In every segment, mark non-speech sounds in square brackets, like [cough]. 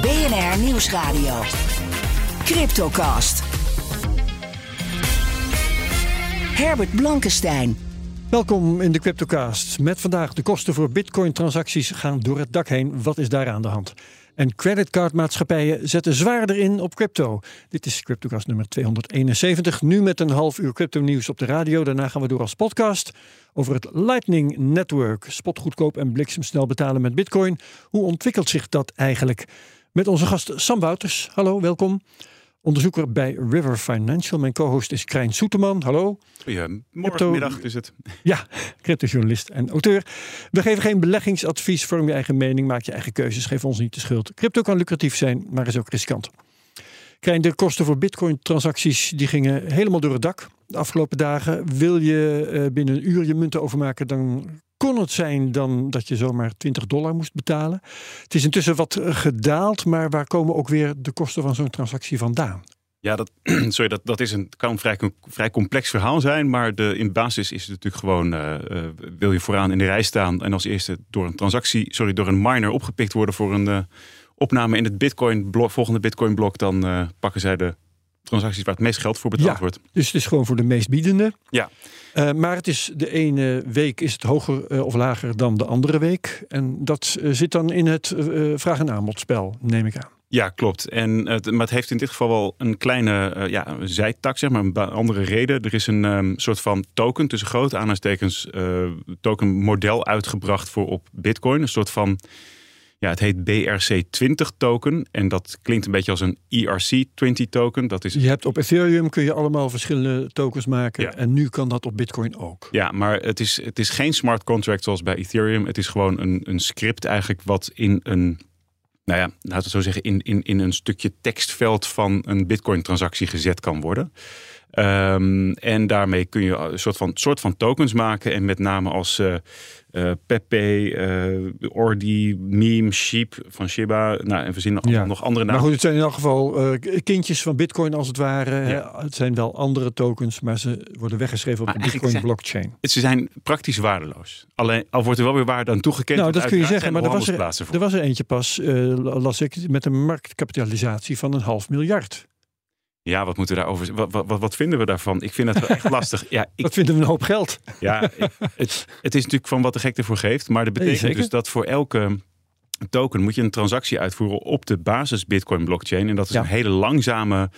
BNR Nieuwsradio. Cryptocast. Herbert Blankenstein. Welkom in de Cryptocast. Met vandaag de kosten voor bitcoin-transacties gaan door het dak heen. Wat is daar aan de hand? En creditcardmaatschappijen zetten zwaarder in op crypto. Dit is Cryptocast nummer 271. Nu met een half uur crypto nieuws op de radio. Daarna gaan we door als podcast over het Lightning Network. Spotgoedkoop en bliksemsnel betalen met bitcoin. Hoe ontwikkelt zich dat eigenlijk? Met onze gast Sam Wouters. Hallo, welkom. Onderzoeker bij River Financial. Mijn co-host is Krijn Soeterman. Hallo. Goedemiddag is het. [laughs] Ja, cryptojournalist en auteur. We geven geen beleggingsadvies. Vorm je eigen mening, maak je eigen keuzes. Geef ons niet de schuld. Crypto kan lucratief zijn, maar is ook riskant. Krijn, de kosten voor bitcoin-transacties die gingen helemaal door het dak de afgelopen dagen. Wil je eh, binnen een uur je munten overmaken, dan kon het zijn dan dat je zomaar 20 dollar moest betalen. Het is intussen wat eh, gedaald, maar waar komen ook weer de kosten van zo'n transactie vandaan? Ja, dat, [clears throat] sorry, dat, dat is een, kan een vrij, complex verhaal zijn. Maar de, in basis is het natuurlijk gewoon: uh, wil je vooraan in de rij staan en als eerste door een transactie, sorry, door een miner opgepikt worden voor een opname in het Bitcoin blok, volgende Bitcoin blok, dan pakken zij de transacties waar het meest geld voor betaald ja, wordt. Dus het is gewoon voor de meest biedende. Ja. Uh, maar het is de ene week is het hoger uh, of lager dan de andere week. En dat uh, zit dan in het vraag- en aanbodspel, neem ik aan. Ja, klopt. En, het, maar het heeft in dit geval wel een kleine ja, zijtak, zeg maar, een andere reden. Er is een um, soort van token, tussen grote aanhalingstekens, token model uitgebracht voor op Bitcoin. Een soort van ja, het heet BRC20 token en dat klinkt een beetje als een ERC20 token. Dat is... Je hebt op Ethereum kun je allemaal verschillende tokens maken ja. en nu kan dat op Bitcoin ook. Ja, maar het is, het is geen smart contract zoals bij Ethereum. Het is gewoon een, een script eigenlijk wat in een nou ja, laten we zo zeggen, in, in, in een stukje tekstveld van een Bitcoin-transactie gezet kan worden. Um, en daarmee kun je een soort van, soort van tokens maken. En met name als uh, uh, Pepe, uh, Ordi, Meme, Sheep van Shiba. Nou, en we zien nog, ja. nog andere namen. Maar goed, het zijn in elk geval kindjes van Bitcoin als het ware. Ja. Het zijn wel andere tokens, maar ze worden weggeschreven op de Bitcoin blockchain. Ze zijn praktisch waardeloos. Alleen al wordt er wel weer waarde aan toegekend. Nou, dat kun je zeggen, maar er was er, er was er eentje pas, las ik, met een marktkapitalisatie van een half miljard. Ja, wat moeten we daarover? Wat, wat, wat vinden we daarvan? Ik vind het wel echt [laughs] lastig. Ja, ik, dat vinden we een hoop geld. Ja, ik, het, het is natuurlijk van wat de gek ervoor geeft. Maar dat betekent Nee, dus dat voor elke token moet je een transactie uitvoeren op de basis Bitcoin blockchain. En dat is Ja. een hele langzame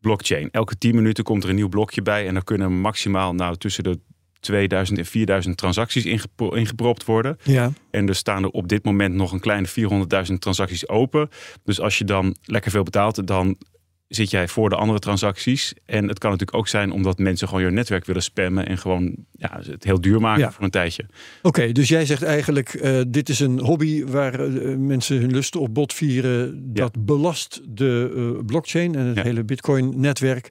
blockchain. Elke 10 minuten komt er een nieuw blokje bij. En dan kunnen maximaal nou, tussen de 2000 en 4000 transacties ingepro- ingepropt worden. Ja. En er staan er op dit moment nog een kleine 400.000 transacties open. Dus als je dan lekker veel betaalt, dan zit jij voor de andere transacties. En het kan natuurlijk ook zijn omdat mensen gewoon je netwerk willen spammen en gewoon ja, het heel duur maken Ja. voor een tijdje. Oké, dus jij zegt eigenlijk, eh, dit is een hobby waar eh, mensen hun lusten op bot vieren. Dat belast de eh, blockchain en het Ja. hele Bitcoin-netwerk.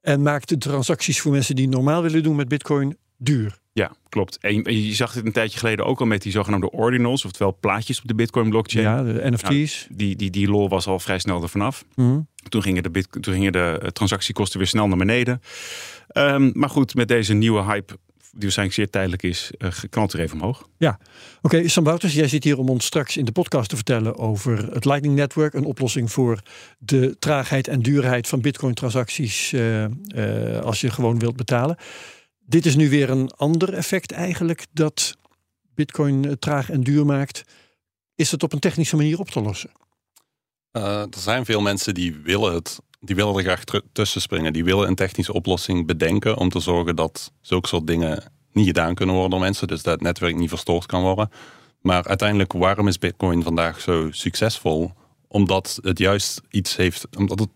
En maakt de transacties voor mensen die normaal willen doen met Bitcoin duur. Ja, klopt. En je, zag het een tijdje geleden ook al met die zogenaamde ordinals, oftewel plaatjes op de Bitcoin blockchain. Ja, de NFT's. Die, die, die lol was al vrij snel er vanaf. Mhm. Toen gingen de, bit, toen gingen de eh, transactiekosten weer snel naar beneden. Ehm, maar goed, met deze nieuwe hype, die waarschijnlijk zeer tijdelijk is, eh, knalt er even omhoog. Oké, Sam Wouters, jij zit hier om ons straks in de podcast te vertellen over het Lightning Network. Een oplossing voor de traagheid en duurheid van Bitcoin-transacties eh, als je gewoon wilt betalen. Dit is nu weer een ander effect eigenlijk dat Bitcoin eh, traag en duur maakt. Is het op een technische manier op te lossen? Eh, er zijn veel mensen die willen het, die willen er graag tussen springen. Die willen een technische oplossing bedenken om te zorgen dat zulke soort dingen niet gedaan kunnen worden door mensen. Dus dat het netwerk niet verstoord kan worden. Maar uiteindelijk, waarom is Bitcoin vandaag zo succesvol? Omdat het juist iets heeft,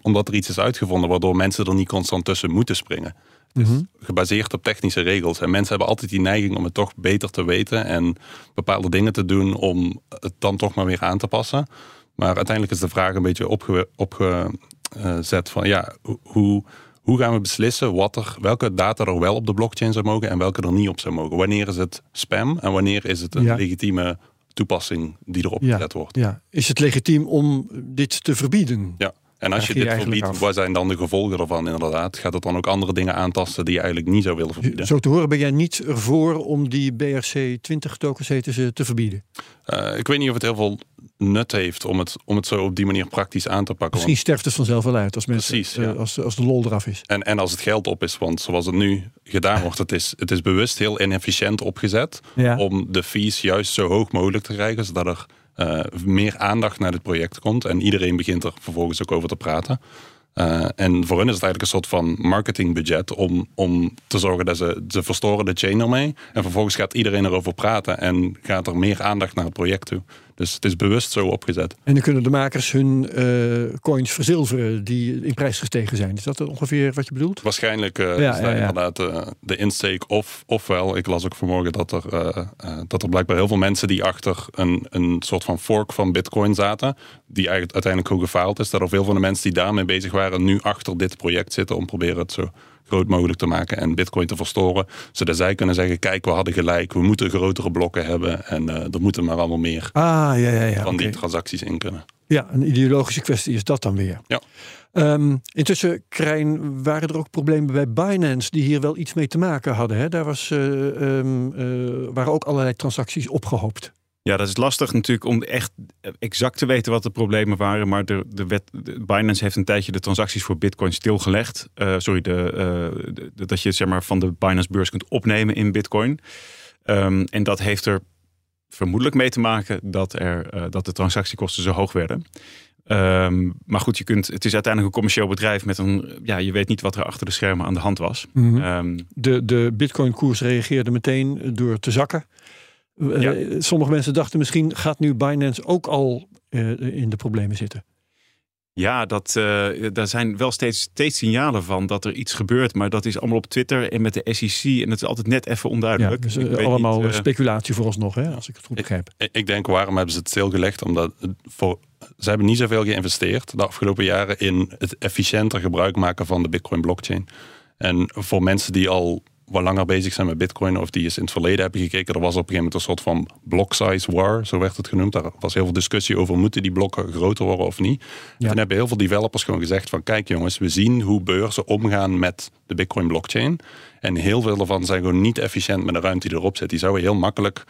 omdat er iets is uitgevonden waardoor mensen er niet constant tussen moeten springen. Is Mhm. gebaseerd op technische regels. En mensen hebben altijd die neiging om het toch beter te weten en bepaalde dingen te doen om het dan toch maar weer aan te passen. Maar uiteindelijk is de vraag een beetje opge- opgezet van ja, ho- hoe, hoe gaan we beslissen wat er, welke data er wel op de blockchain zou mogen en welke er niet op zou mogen. Wanneer is het spam en wanneer is het een Ja. legitieme toepassing die erop Ja. gezet wordt. Ja. Is het legitiem om dit te verbieden? Ja. En als je dit verbiedt, wat zijn dan de gevolgen ervan inderdaad? Gaat het dan ook andere dingen aantasten die je eigenlijk niet zou willen verbieden? Zo te horen ben jij niet ervoor om die BRC20 tokens te verbieden. Eh, ik weet niet of het heel veel nut heeft om het, om het zo op die manier praktisch aan te pakken. Misschien Want- sterft het vanzelf wel uit als, mensen, Precies, eh, ja. als, als de lol eraf is. en, en als het geld op is, want zoals het nu gedaan wordt, het is, het is bewust heel inefficiënt opgezet Ja. om de fees juist zo hoog mogelijk te krijgen, zodat er eh, meer aandacht naar dit project komt en iedereen begint er vervolgens ook over te praten. Eh, en voor hen is het eigenlijk een soort van marketingbudget om, om te zorgen dat ze, ze verstoren de chain ermee. En vervolgens gaat iedereen erover praten en gaat er meer aandacht naar het project toe. Dus het is bewust zo opgezet. En dan kunnen de makers hun eh, coins verzilveren die in prijs gestegen zijn. Is dat ongeveer wat je bedoelt? Waarschijnlijk eh, Ja, is ja, ja. inderdaad eh, de insteek of, ofwel. Ik las ook vanmorgen dat er, dat er blijkbaar heel veel mensen die achter een, een soort van fork van bitcoin zaten. Die eigenlijk uiteindelijk ook gefaald is. Dat er veel van de mensen die daarmee bezig waren nu achter dit project zitten. Om proberen het zo groot mogelijk te maken en bitcoin te verstoren. Zodat zij kunnen zeggen, kijk we hadden gelijk. We moeten grotere blokken hebben. En eh er moeten maar allemaal meer Ah, ja, ja, ja. van die transacties in kunnen. Ja, een ideologische kwestie is dat dan weer. Ja. Ehm, intussen, Krijn, waren er ook problemen bij Binance die hier wel iets mee te maken hadden. Hè? Daar was, eh, ehm, eh, waren ook allerlei transacties opgehoopt. Ja, dat is lastig natuurlijk om echt exact te weten wat de problemen waren. Maar de, de wet, de Binance heeft een tijdje de transacties voor Bitcoin stilgelegd. Eh, sorry, de, eh, de- dat je het zeg maar, van de Binance beurs kunt opnemen in Bitcoin. Ehm, en dat heeft er vermoedelijk mee te maken dat, er, eh, dat de transactiekosten zo hoog werden. Ehm, maar goed, je kunt, het is uiteindelijk een commercieel bedrijf met een. Ja, je weet niet wat er achter de schermen aan de hand was. Ehm, De, de Bitcoin-koers reageerde meteen door te zakken. Eh, sommige mensen dachten misschien gaat nu Binance ook al eh, in de problemen zitten. Ja, dat, eh, daar zijn wel steeds, steeds signalen van dat er iets gebeurt. Maar dat is allemaal op Twitter en met de SEC. En het is altijd net even Ja, onduidelijk. dus allemaal niet, eh, speculatie vooralsnog, hè, als ik het goed begrijp. Ik- Ik denk, waarom hebben ze het stilgelegd? Omdat voor, ze hebben niet zoveel geïnvesteerd de afgelopen jaren in het efficiënter gebruik maken van de Bitcoin blockchain. En voor mensen die al wat langer bezig zijn met Bitcoin of die eens in het verleden hebben gekeken, er was op een gegeven moment een soort van block size war, zo werd het genoemd. Daar was heel veel discussie over moeten die blokken groter worden of niet. Ja. En hebben heel veel developers gewoon gezegd van kijk jongens, we zien hoe beurzen omgaan met de Bitcoin blockchain. En heel veel daarvan zijn gewoon niet efficiënt met de ruimte die erop zit. Die zouden heel makkelijk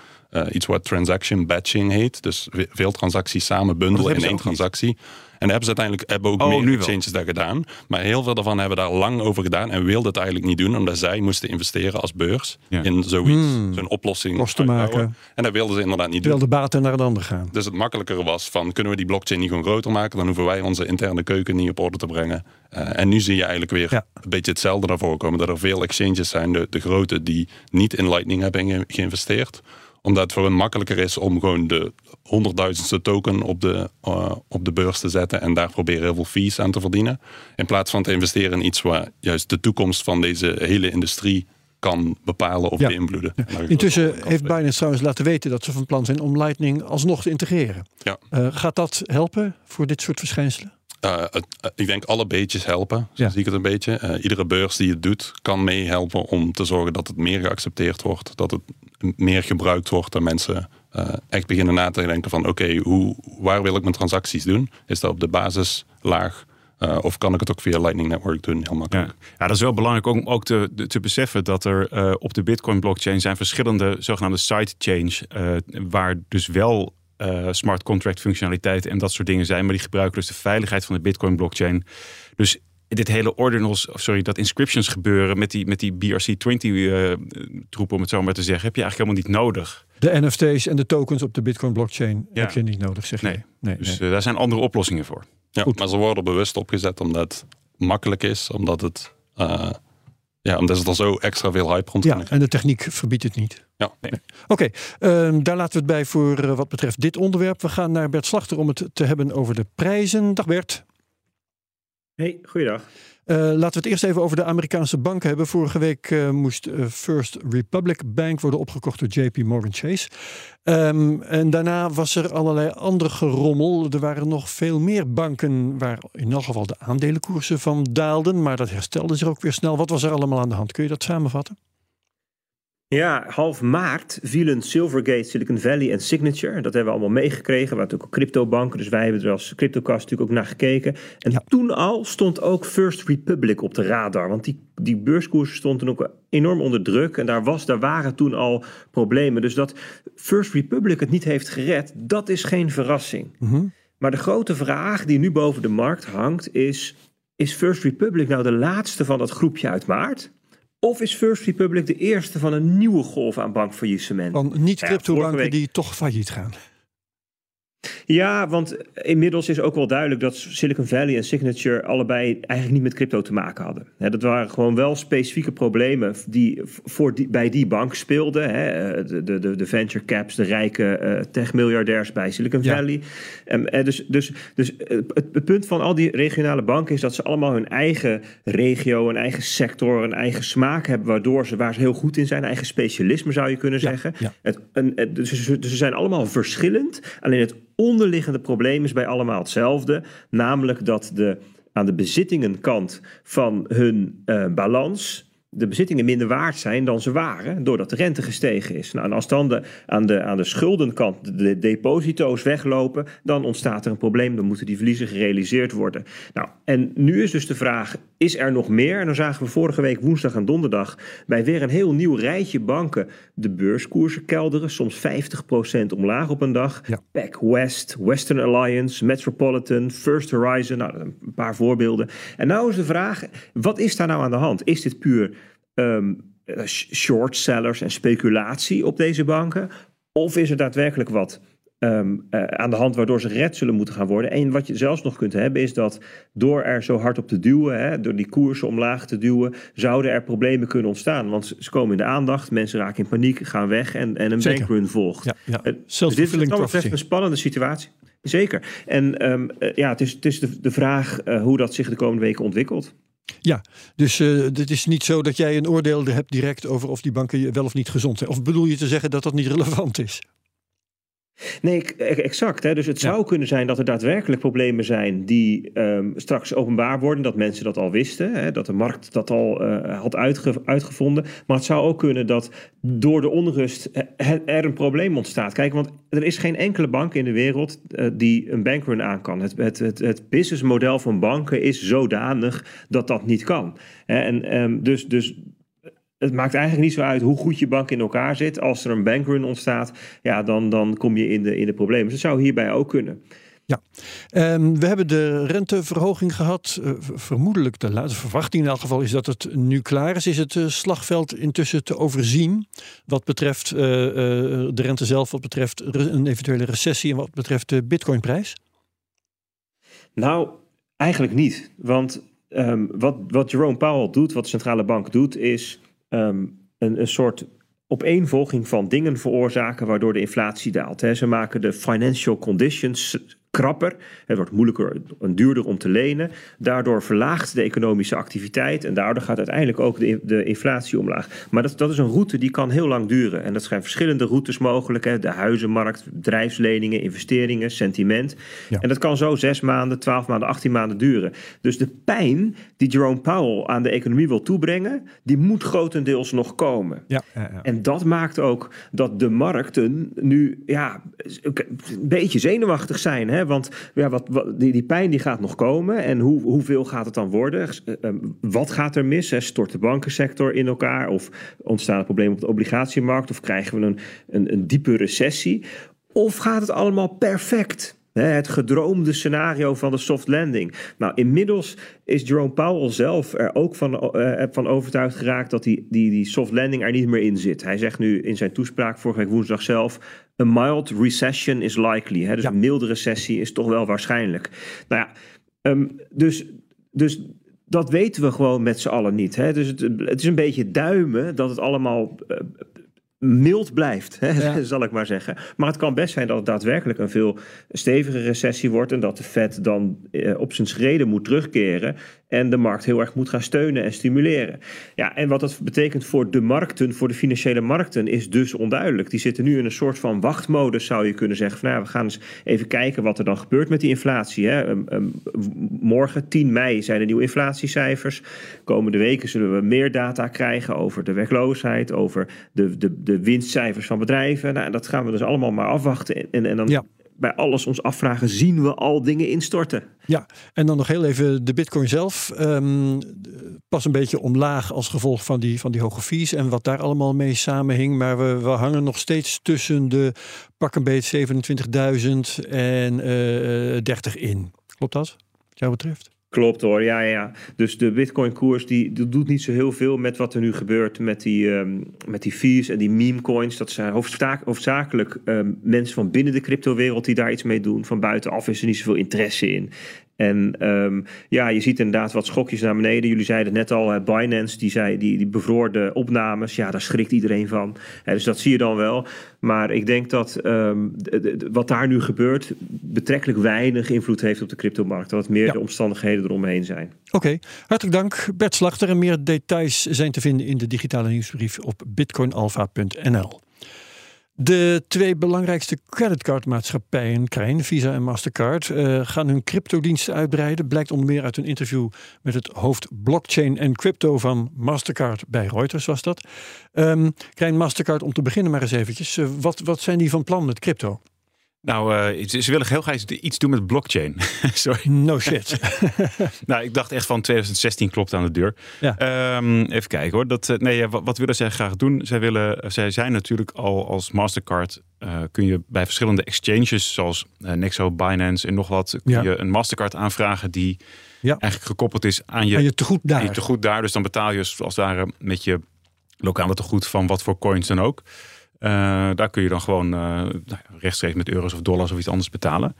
eh, iets wat transaction batching heet. Dus ve- veel transacties samen bundelen in één niet. transactie. En hebben ze uiteindelijk hebben ook Oh, meer exchanges daar gedaan. Maar heel veel daarvan hebben daar lang over gedaan en wilden het eigenlijk niet doen, omdat zij moesten investeren als beurs Ja. in zoiets, Hmm. zo'n oplossing. Kosten maken. En dat wilden ze inderdaad niet doen. de baten naar een ander gaan. Dus het makkelijker was van kunnen we die blockchain niet gewoon groter maken, dan hoeven wij onze interne keuken niet op orde te brengen. Eh, en nu zie je eigenlijk weer Ja. een beetje hetzelfde naar voren komen. Dat er veel exchanges zijn, de, de grote, die niet in Lightning hebben ge- geïnvesteerd omdat het voor hen makkelijker is om gewoon de honderdduizendste token op de, eh, op de beurs te zetten en daar proberen heel veel fees aan te verdienen. In plaats van te investeren in iets waar juist de toekomst van deze hele industrie kan bepalen of Ja. beïnvloeden. Intussen heeft Binance trouwens laten weten dat ze van plan zijn om Lightning alsnog te integreren. Ja. Eh, gaat dat helpen voor dit soort verschijnselen? Eh, ik denk alle beetjes helpen, zo zie ik het een beetje. Iedere beurs die het doet, kan meehelpen om te zorgen dat het meer geaccepteerd wordt. Dat het meer gebruikt wordt. Dat mensen eh, echt beginnen na te denken van oké, hoe waar wil ik mijn transacties doen? Is dat op de basislaag? Eh, of kan ik het ook via Lightning Network doen? Heel makkelijk. Ja. ja, dat is wel belangrijk om ook te, te beseffen dat er eh, op de Bitcoin-blockchain zijn verschillende zogenaamde sidechains, waar dus wel eh, smart contract functionaliteit en dat soort dingen zijn, maar die gebruiken dus de veiligheid van de Bitcoin-blockchain. Dus dit hele ordinals, of sorry, dat inscriptions gebeuren met die, met die BRC20-troep, om het zo maar te zeggen, heb je eigenlijk helemaal niet nodig. De NFT's en de tokens op de Bitcoin blockchain Ja. heb je niet nodig, zeg je? Nee. nee, Dus nee. eh, daar zijn andere oplossingen voor. Ja, Goed. maar ze worden bewust opgezet omdat het makkelijk is, omdat het, eh, ja, omdat ze er zo extra veel hype rond Ja, en de techniek verbiedt het niet. Ja. Oké, ehm, daar laten we het bij voor eh, wat betreft dit onderwerp. We gaan naar Bert Slachter om het te hebben over de prijzen. Dag Bert. Hey, goeiedag. Uh, laten we het eerst even over de Amerikaanse banken hebben. Vorige week uh, moest uh, First Republic Bank worden opgekocht door JP Morgan Chase. Um, en daarna was er allerlei andere gerommel. Er waren nog veel meer banken waar in elk geval de aandelenkoersen van daalden. Maar dat herstelde zich ook weer snel. Wat was er allemaal aan de hand? Kun je dat samenvatten? Ja, half maart vielen Silvergate, Silicon Valley en Signature. Dat hebben we allemaal meegekregen. We hadden natuurlijk ook cryptobanken, dus wij hebben er als CryptoCast natuurlijk ook naar gekeken. En ja. toen al stond ook First Republic op de radar. Want die, die beurskoersen stonden ook enorm onder druk. En daar, was, daar waren toen al problemen. Dus dat First Republic het niet heeft gered, dat is geen verrassing. Mm -hmm. Maar de grote vraag die nu boven de markt hangt is... Is First Republic nou de laatste van dat groepje uit maart? Of is First Republic de eerste van een nieuwe golf aan bankfaillissement? Van niet-cryptobanken ja, die toch failliet gaan. Ja, want inmiddels is ook wel duidelijk dat Silicon Valley en Signature allebei eigenlijk niet met crypto te maken hadden. dat waren gewoon wel specifieke problemen die, voor die, bij die bank speelden. De, de, de venture caps, de rijke uh, tech-miljardairs bij Silicon Valley. Ja. Um, dus dus, dus het, punt van al die regionale banken is dat ze allemaal hun eigen regio, een eigen sector, een eigen smaak hebben, waardoor ze waar ze heel goed in zijn, eigen specialisme zou je kunnen zeggen. Ja, het, dus, dus ze zijn allemaal verschillend. Alleen het onderliggende probleem is bij allemaal hetzelfde. Namelijk dat de, aan de bezittingenkant van hun uh, balans de bezittingen minder waard zijn dan ze waren, doordat de rente gestegen is. Nou, en als dan de, aan, de, aan de schuldenkant de deposito's weglopen, dan ontstaat er een probleem. Dan moeten die verliezen gerealiseerd worden. Nou, en nu is dus de vraag: is er nog meer? En dan zagen we vorige week woensdag en donderdag bij weer een heel nieuw rijtje banken de beurskoersen kelderen, soms 50% omlaag op een dag. Ja. Pac West, Western Alliance, Metropolitan, First Horizon, nou, een paar voorbeelden. En nou is de vraag: wat is daar nou aan de hand? Is dit puur um, short sellers en speculatie op deze banken? Of is er daadwerkelijk wat um, uh, aan de hand waardoor ze gered zullen moeten gaan worden? En wat je zelfs nog kunt hebben is dat door er zo hard op te duwen, hè, door die koersen omlaag te duwen, zouden er problemen kunnen ontstaan. Want ze komen in de aandacht, mensen raken in paniek, gaan weg en, en een bankrun volgt. Ja, ja. Uh, dus dit is wat betreft een spannende situatie. Zeker. En um, uh, ja, het is, het is de, de vraag hoe dat zich de komende weken ontwikkelt. Ja, dus het is niet zo dat jij een oordeel hebt direct over of die banken wel of niet gezond zijn. Of bedoel je te zeggen dat dat niet [laughs] relevant is? Nee, exact. Hè. Dus het zou kunnen zijn dat er daadwerkelijk problemen zijn die um, straks openbaar worden, dat mensen dat al wisten, hè, dat de markt dat al uh, had uitge uitgevonden. Maar het zou ook kunnen dat door de onrust er een probleem ontstaat. Kijk, want er is geen enkele bank in de wereld uh, die een bankrun aan kan. Het, het, het, het businessmodel van banken is zodanig dat dat niet kan. En um, dus, dus het maakt eigenlijk niet zo uit hoe goed je bank in elkaar zit. Als er een bankrun ontstaat, ja, dan, dan kom je in de, in de problemen. Dus dat zou hierbij ook kunnen. Ja, um, we hebben de renteverhoging gehad. Uh, vermoedelijk, de laatste verwachting in elk geval, is dat het nu klaar is. Is het uh, slagveld intussen te overzien wat betreft uh, de rente zelf, wat betreft een eventuele recessie en wat betreft de bitcoinprijs? Nou, eigenlijk niet. Want um, wat, wat Jerome Powell doet, wat de centrale bank doet, is een, een soort opeenvolging van dingen veroorzaken waardoor de inflatie daalt. Ze maken de financial conditions krapper. Het wordt moeilijker en duurder om te lenen. Daardoor verlaagt de economische activiteit en daardoor gaat uiteindelijk ook de, de inflatie omlaag. Maar dat, dat is een route die kan heel lang duren. En dat zijn verschillende routes mogelijk. Hè. De huizenmarkt, bedrijfsleningen, investeringen, sentiment. Ja. En dat kan zo zes maanden, twaalf maanden, achttien maanden duren. Dus de pijn die Jerome Powell aan de economie wil toebrengen, die moet grotendeels nog komen. Ja, ja, ja. En dat maakt ook dat de markten nu ja, een beetje zenuwachtig zijn. Hè? Want ja, wat, wat, die, die pijn die gaat nog komen. En hoe, hoeveel gaat het dan worden? Eh, ehm, wat gaat er mis? Hè? Stort de bankensector in elkaar? Of ontstaan er problemen op de obligatiemarkt? Of krijgen we een, een, een diepe recessie? Of gaat het allemaal perfect? Het gedroomde scenario van de soft landing. Nou, inmiddels is Jerome Powell zelf er ook van, uh, van overtuigd geraakt dat die, die, die soft landing er niet meer in zit. Hij zegt nu in zijn toespraak vorige week woensdag zelf: A mild recession is likely. Hè? Dus een milde recessie is toch wel waarschijnlijk. Nou ja, um, dus, dus dat weten we gewoon met z'n allen niet. Hè? Dus het, het, is een beetje duimen dat het allemaal uh, mild blijft, hè, Ja. [laughs] zal ik maar zeggen. Maar het kan best zijn dat het daadwerkelijk een veel stevige recessie wordt en dat de Fed dan eh, op zijn schreden moet terugkeren en de markt heel erg moet gaan steunen en stimuleren. Ja, en wat dat betekent voor de markten, voor de financiële markten, is dus onduidelijk. Die zitten nu in een soort van wachtmodus, zou je kunnen zeggen. Van, nou, we gaan eens even kijken wat er dan gebeurt met die inflatie. Hè. Um, um, morgen, 10 mei, zijn er nieuwe inflatiecijfers. Komende weken zullen we meer data krijgen over de werkloosheid, over de, de, de winstcijfers van bedrijven. Nou, dat gaan we dus allemaal maar afwachten. En, en dan Ja. bij alles ons afvragen, zien we al dingen instorten? Ja, en dan nog heel even de bitcoin zelf. Ehm, pas een beetje omlaag als gevolg van die, van die hoge fees en wat daar allemaal mee samenhing. Maar we, we hangen nog steeds tussen de pak een beet 27.000 en eh 30 in. Klopt dat, wat jou betreft? Klopt hoor, ja, ja. Dus de Bitcoin-koers die, doet niet zo heel veel met wat er nu gebeurt met die, ehm, met die fees en die meme-coins. Dat zijn hoofdzakelijk ehm, mensen van binnen de cryptowereld die daar iets mee doen. Van buitenaf is er niet zoveel interesse in. En ehm, ja, je ziet inderdaad wat schokjes naar beneden. Jullie zeiden net al, Binance die, zei, die, die bevroor de opnames. Ja, daar schrikt iedereen van. Hè, dus dat zie je dan wel. Maar ik denk dat ehm, wat daar nu gebeurt betrekkelijk weinig invloed heeft op de cryptomarkt. Dat het meer Ja. de omstandigheden eromheen zijn. Oké, hartelijk dank Bert Slachter. En meer details zijn te vinden in de digitale nieuwsbrief op bitcoinalpha.nl. De twee belangrijkste creditcardmaatschappijen, Krijn, Visa en Mastercard, eh, gaan hun cryptodiensten uitbreiden. Blijkt onder meer uit een interview met het hoofd blockchain en crypto van Mastercard bij Reuters was dat. Ehm Krijn, Mastercard, om te beginnen maar eens eventjes. eh, wat, wat zijn die van plan met crypto? Nou, eh, ze, willen heel graag iets doen met blockchain. [laughs] Sorry. No shit. [laughs] Nou, ik dacht echt van 2016 klopt aan de deur. Ja. Ehm, even kijken hoor. Dat, eh, nee, wat, wat willen zij graag doen? Zij, willen, zij zijn natuurlijk al als Mastercard. eh, kun je bij verschillende exchanges zoals eh, Nexo, Binance en nog wat. Kun Ja. je een Mastercard aanvragen die Ja. eigenlijk gekoppeld is aan je, En je tegoed aan je daar. tegoed daar. Dus dan betaal je als het ware met je lokale tegoed van wat voor coins dan ook. Eh, daar kun je dan gewoon eh, nou rechtstreeks met euro's of dollars of iets anders betalen.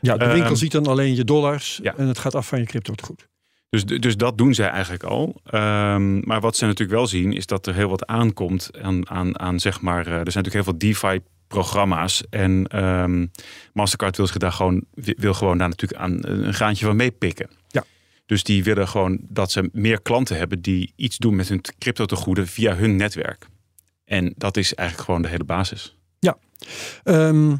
Ja, de winkel Ehm, ziet dan alleen je dollars ja. en het gaat af van je crypto tegoed. Dus, dus dat doen zij eigenlijk al. Ehm, maar wat ze natuurlijk wel zien, is dat er heel wat aankomt aan, aan, aan zeg maar, eh, er zijn natuurlijk heel veel DeFi-programma's. En ehm, Mastercard wil zich daar gewoon, wil gewoon daar natuurlijk aan een graantje van meepikken. Ja. Dus die willen gewoon dat ze meer klanten hebben die iets doen met hun crypto-tegoeden via hun netwerk. En dat is eigenlijk gewoon de hele basis. Ehm,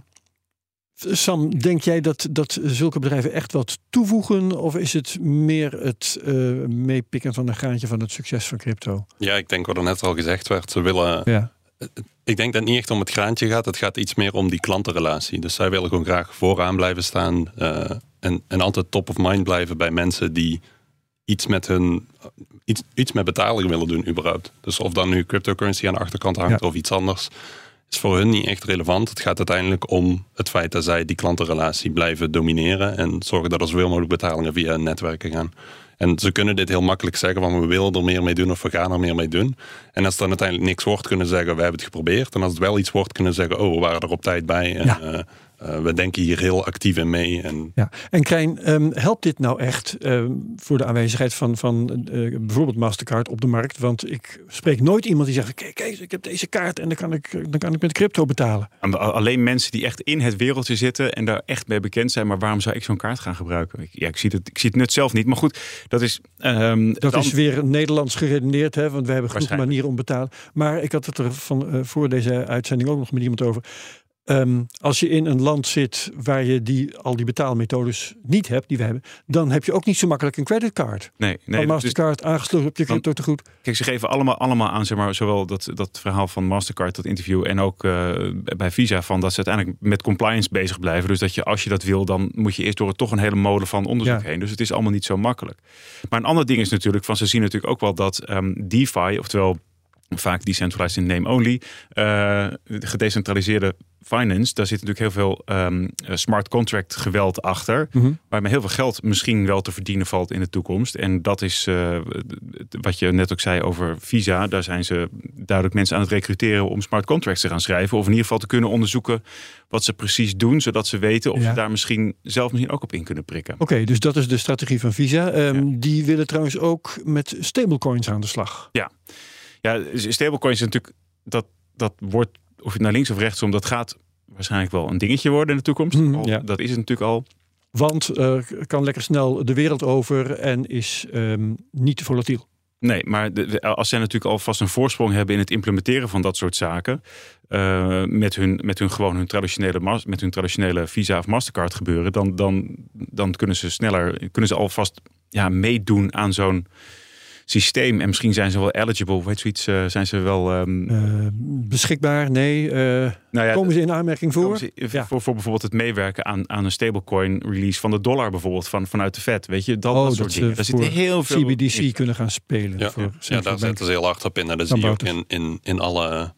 Sam, denk jij dat, dat zulke bedrijven echt wat toevoegen? Of is het meer het eh, meepikken van een graantje van het succes van crypto? Ja, ik denk wat er net al gezegd werd. Ze willen. Ja. Ik denk dat het niet echt om het graantje gaat. Het gaat iets meer om die klantenrelatie. Dus zij willen gewoon graag vooraan blijven staan. eh, en, en altijd top of mind blijven bij mensen die iets met hun. Iets, iets met betaling willen doen, überhaupt. Dus of dan nu cryptocurrency aan de achterkant hangt Ja. of iets anders. Is voor hun niet echt relevant. Het gaat uiteindelijk om het feit dat zij die klantenrelatie blijven domineren. En zorgen dat er zoveel mogelijk betalingen via hun netwerken gaan. En ze kunnen dit heel makkelijk zeggen, van we willen er meer mee doen of we gaan er meer mee doen. En als het dan uiteindelijk niks wordt, kunnen ze zeggen, we hebben het geprobeerd. En als het wel iets wordt, kunnen ze zeggen, oh, we waren er op tijd bij. En Ja. eh, eh, we denken hier heel actief in mee. En Ja. En Krijn, ehm, helpt dit nou echt ehm, voor de aanwezigheid van, van eh, bijvoorbeeld Mastercard op de markt? Want ik spreek nooit iemand die zegt, kijk, kijk ik heb deze kaart en dan kan ik, dan kan ik met crypto betalen. Alleen mensen die echt in het wereldje zitten en daar echt mee bekend zijn. Maar waarom zou ik zo'n kaart gaan gebruiken? Ik, ja, ik, zie het, ik zie het nut zelf niet. Maar goed, dat is. ehm, Dat dan- is weer Nederlands geredeneerd, hè, want we hebben genoeg manieren om te betalen. Maar ik had het er van eh, voor deze uitzending ook nog met iemand over. Ehm, als je in een land zit waar je die, al die betaalmethodes niet hebt, die we hebben, dan heb je ook niet zo makkelijk een creditcard. Nee, Nee, van Mastercard aangesloten op je crypto te goed. Kijk, ze geven allemaal, allemaal aan, zeg maar, zowel dat, dat verhaal van Mastercard, dat interview, en ook eh, bij Visa, van dat ze uiteindelijk met compliance bezig blijven. Dus dat je, als je dat wil, dan moet je eerst door toch een hele molen van onderzoek Ja. heen. Dus het is allemaal niet zo makkelijk. Maar een ander ding is natuurlijk, van ze zien natuurlijk ook wel dat ehm, DeFi, oftewel vaak decentralized in name only, eh, de gedecentraliseerde finance, daar zit natuurlijk heel veel ehm, eh, smart contract geweld achter. Mhm. Waarmee heel veel geld misschien wel te verdienen valt in de toekomst. En dat is eh, wat je net ook zei over Visa. Daar zijn ze duidelijk mensen aan het recruteren om smart contracts te gaan schrijven. Of in ieder geval te kunnen onderzoeken wat ze precies doen. Zodat ze weten of Ja. ze daar misschien zelf misschien ook op in kunnen prikken. Oké, dus dat is de strategie van Visa. Ehm, Die willen trouwens ook met stablecoins aan de slag. Ja, stablecoins is natuurlijk dat. dat wordt, of je naar links of rechts om, dat gaat waarschijnlijk wel een dingetje worden in de toekomst. Mhm, Al- ja. Dat is het natuurlijk al. Want eh, kan lekker snel de wereld over en is ehm, niet te volatiel. Nee, maar de, de- als zij natuurlijk alvast een voorsprong hebben in het implementeren van dat soort zaken, eh, met, hun, met hun gewoon hun traditionele, met hun traditionele Visa of Mastercard gebeuren, dan, dan, dan kunnen ze sneller, kunnen ze alvast ja, meedoen aan zo'n systeem. En misschien zijn ze wel eligible, weet zoiets, eh, zijn ze wel. ehm, Eh, beschikbaar? Nee. eh, nou ja, komen ze in aanmerking voor? Komen ze- Ja. voor, voor bijvoorbeeld het meewerken aan, aan een stablecoin release van de dollar bijvoorbeeld van, vanuit de Fed. Weet je, dat, Oh, dat dat soort ze dingen. Daar zit heel veel CBDC kunnen gaan spelen. Ja, voor ja, daar zetten ze heel hard op in. En dat zie je ook in, in, in alle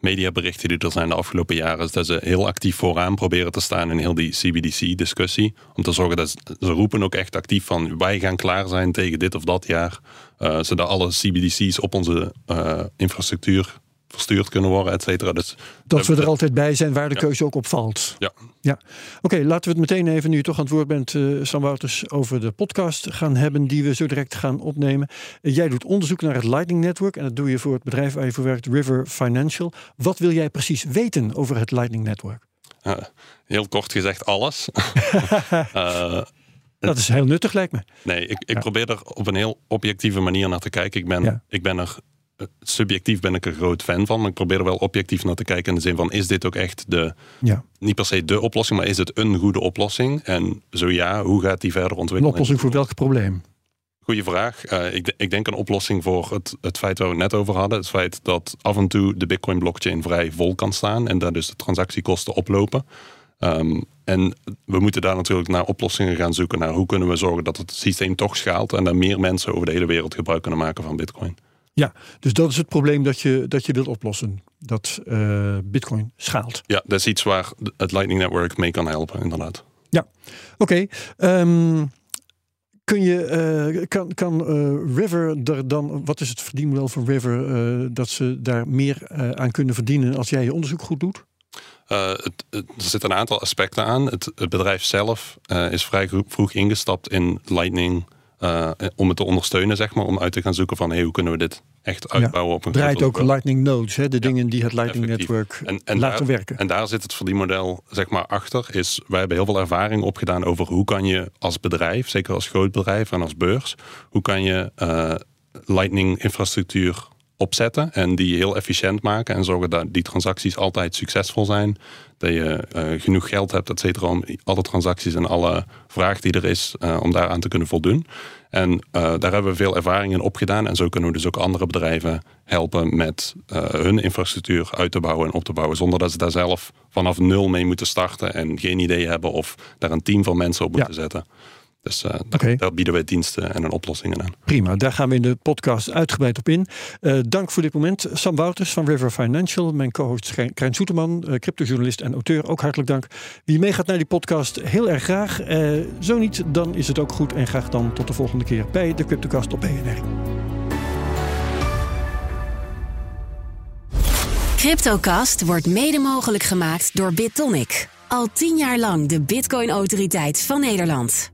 mediaberichten die er zijn de afgelopen jaren. Is dat ze heel actief vooraan proberen te staan in heel die CBDC-discussie. Om te zorgen dat ze, ze roepen ook echt actief van wij gaan klaar zijn tegen dit of dat jaar. Eh, zodat alle CBDC's op onze eh, infrastructuur verstuurd kunnen worden, et cetera. Dus Dat we er altijd bij zijn waar de Ja. keuze ook op valt. Ja. ja. Oké, laten we het meteen even, nu je toch aan het woord bent, eh Sam Wouters, over de podcast gaan hebben die we zo direct gaan opnemen. Jij doet onderzoek naar het Lightning Network en dat doe je voor het bedrijf waar je voor werkt, River Financial. Wat wil jij precies weten over het Lightning Network? heel kort gezegd alles. [laughs] Dat is heel nuttig, lijkt me. Nee, ik, ik Ja. probeer er op een heel objectieve manier naar te kijken. Ik ben, Ja. ik ben er, eh, subjectief ben ik er groot fan van, maar ik probeer er wel objectief naar te kijken in de zin van, is dit ook echt de, Ja, niet per se de oplossing, maar is het een goede oplossing? En zo ja, hoe gaat die verder een ontwikkelen? oplossing voor welk probleem? Goeie vraag. Eh, ik, ik denk een oplossing voor het, het feit waar we het net over hadden. Het feit dat af en toe de Bitcoin blockchain vrij vol kan staan en daar dus de transactiekosten oplopen. Ehm, en we moeten daar natuurlijk naar oplossingen gaan zoeken. Naar hoe kunnen we zorgen dat het systeem toch schaalt en dat meer mensen over de hele wereld gebruik kunnen maken van Bitcoin. Ja, dus dat is het probleem dat je, dat je wilt oplossen. Dat eh, Bitcoin schaalt. Ja, dat is iets waar het Lightning Network mee kan helpen, inderdaad. Oké, ehm, kun je, eh, kan, kan eh, River er dan, wat is het verdienmodel van River, dat ze daar meer aan kunnen verdienen als jij je onderzoek goed doet? Eh, het, het- er zitten een aantal aspecten aan. Het, het bedrijf zelf eh, is vrij vroeg ingestapt in Lightning eh, om het te ondersteunen, zeg maar. Om uit te gaan zoeken van hey, hoe kunnen we dit echt uitbouwen op een Draait ook. Lightning Nodes, hè, de dingen die het Lightning effectief. Network En, en, laten daar, werken. en daar zit het verdienmodel zeg maar achter. Is, wij hebben heel veel ervaring opgedaan over hoe kan je als bedrijf, zeker als groot bedrijf en als beurs, hoe kan je Lightning infrastructuur opzetten en die heel efficiënt maken en zorgen dat die transacties altijd succesvol zijn. Dat je eh, genoeg geld hebt, et cetera, om alle transacties en alle vraag die er is, eh, om daaraan te kunnen voldoen. En eh, daar hebben we veel ervaring in opgedaan. En zo kunnen we dus ook andere bedrijven helpen met hun infrastructuur uit te bouwen en op te bouwen. Zonder dat ze daar zelf vanaf nul mee moeten starten en geen idee hebben of daar een team van mensen op Ja. moeten zetten. Dus eh, daar, bieden wij diensten en een oplossingen aan. Prima, daar gaan we in de podcast uitgebreid op in. Eh, dank voor dit moment. Sam Wouters van River Financial, mijn co-host Krijn- Soeterman, eh, cryptojournalist en auteur, ook hartelijk dank. Wie meegaat naar die podcast, heel erg graag. Eh, zo niet, dan is het ook goed en graag dan tot de volgende keer bij de Cryptocast op BNR. Cryptocast wordt mede mogelijk gemaakt door BitTonic. Al tien jaar lang de Bitcoin-autoriteit van Nederland.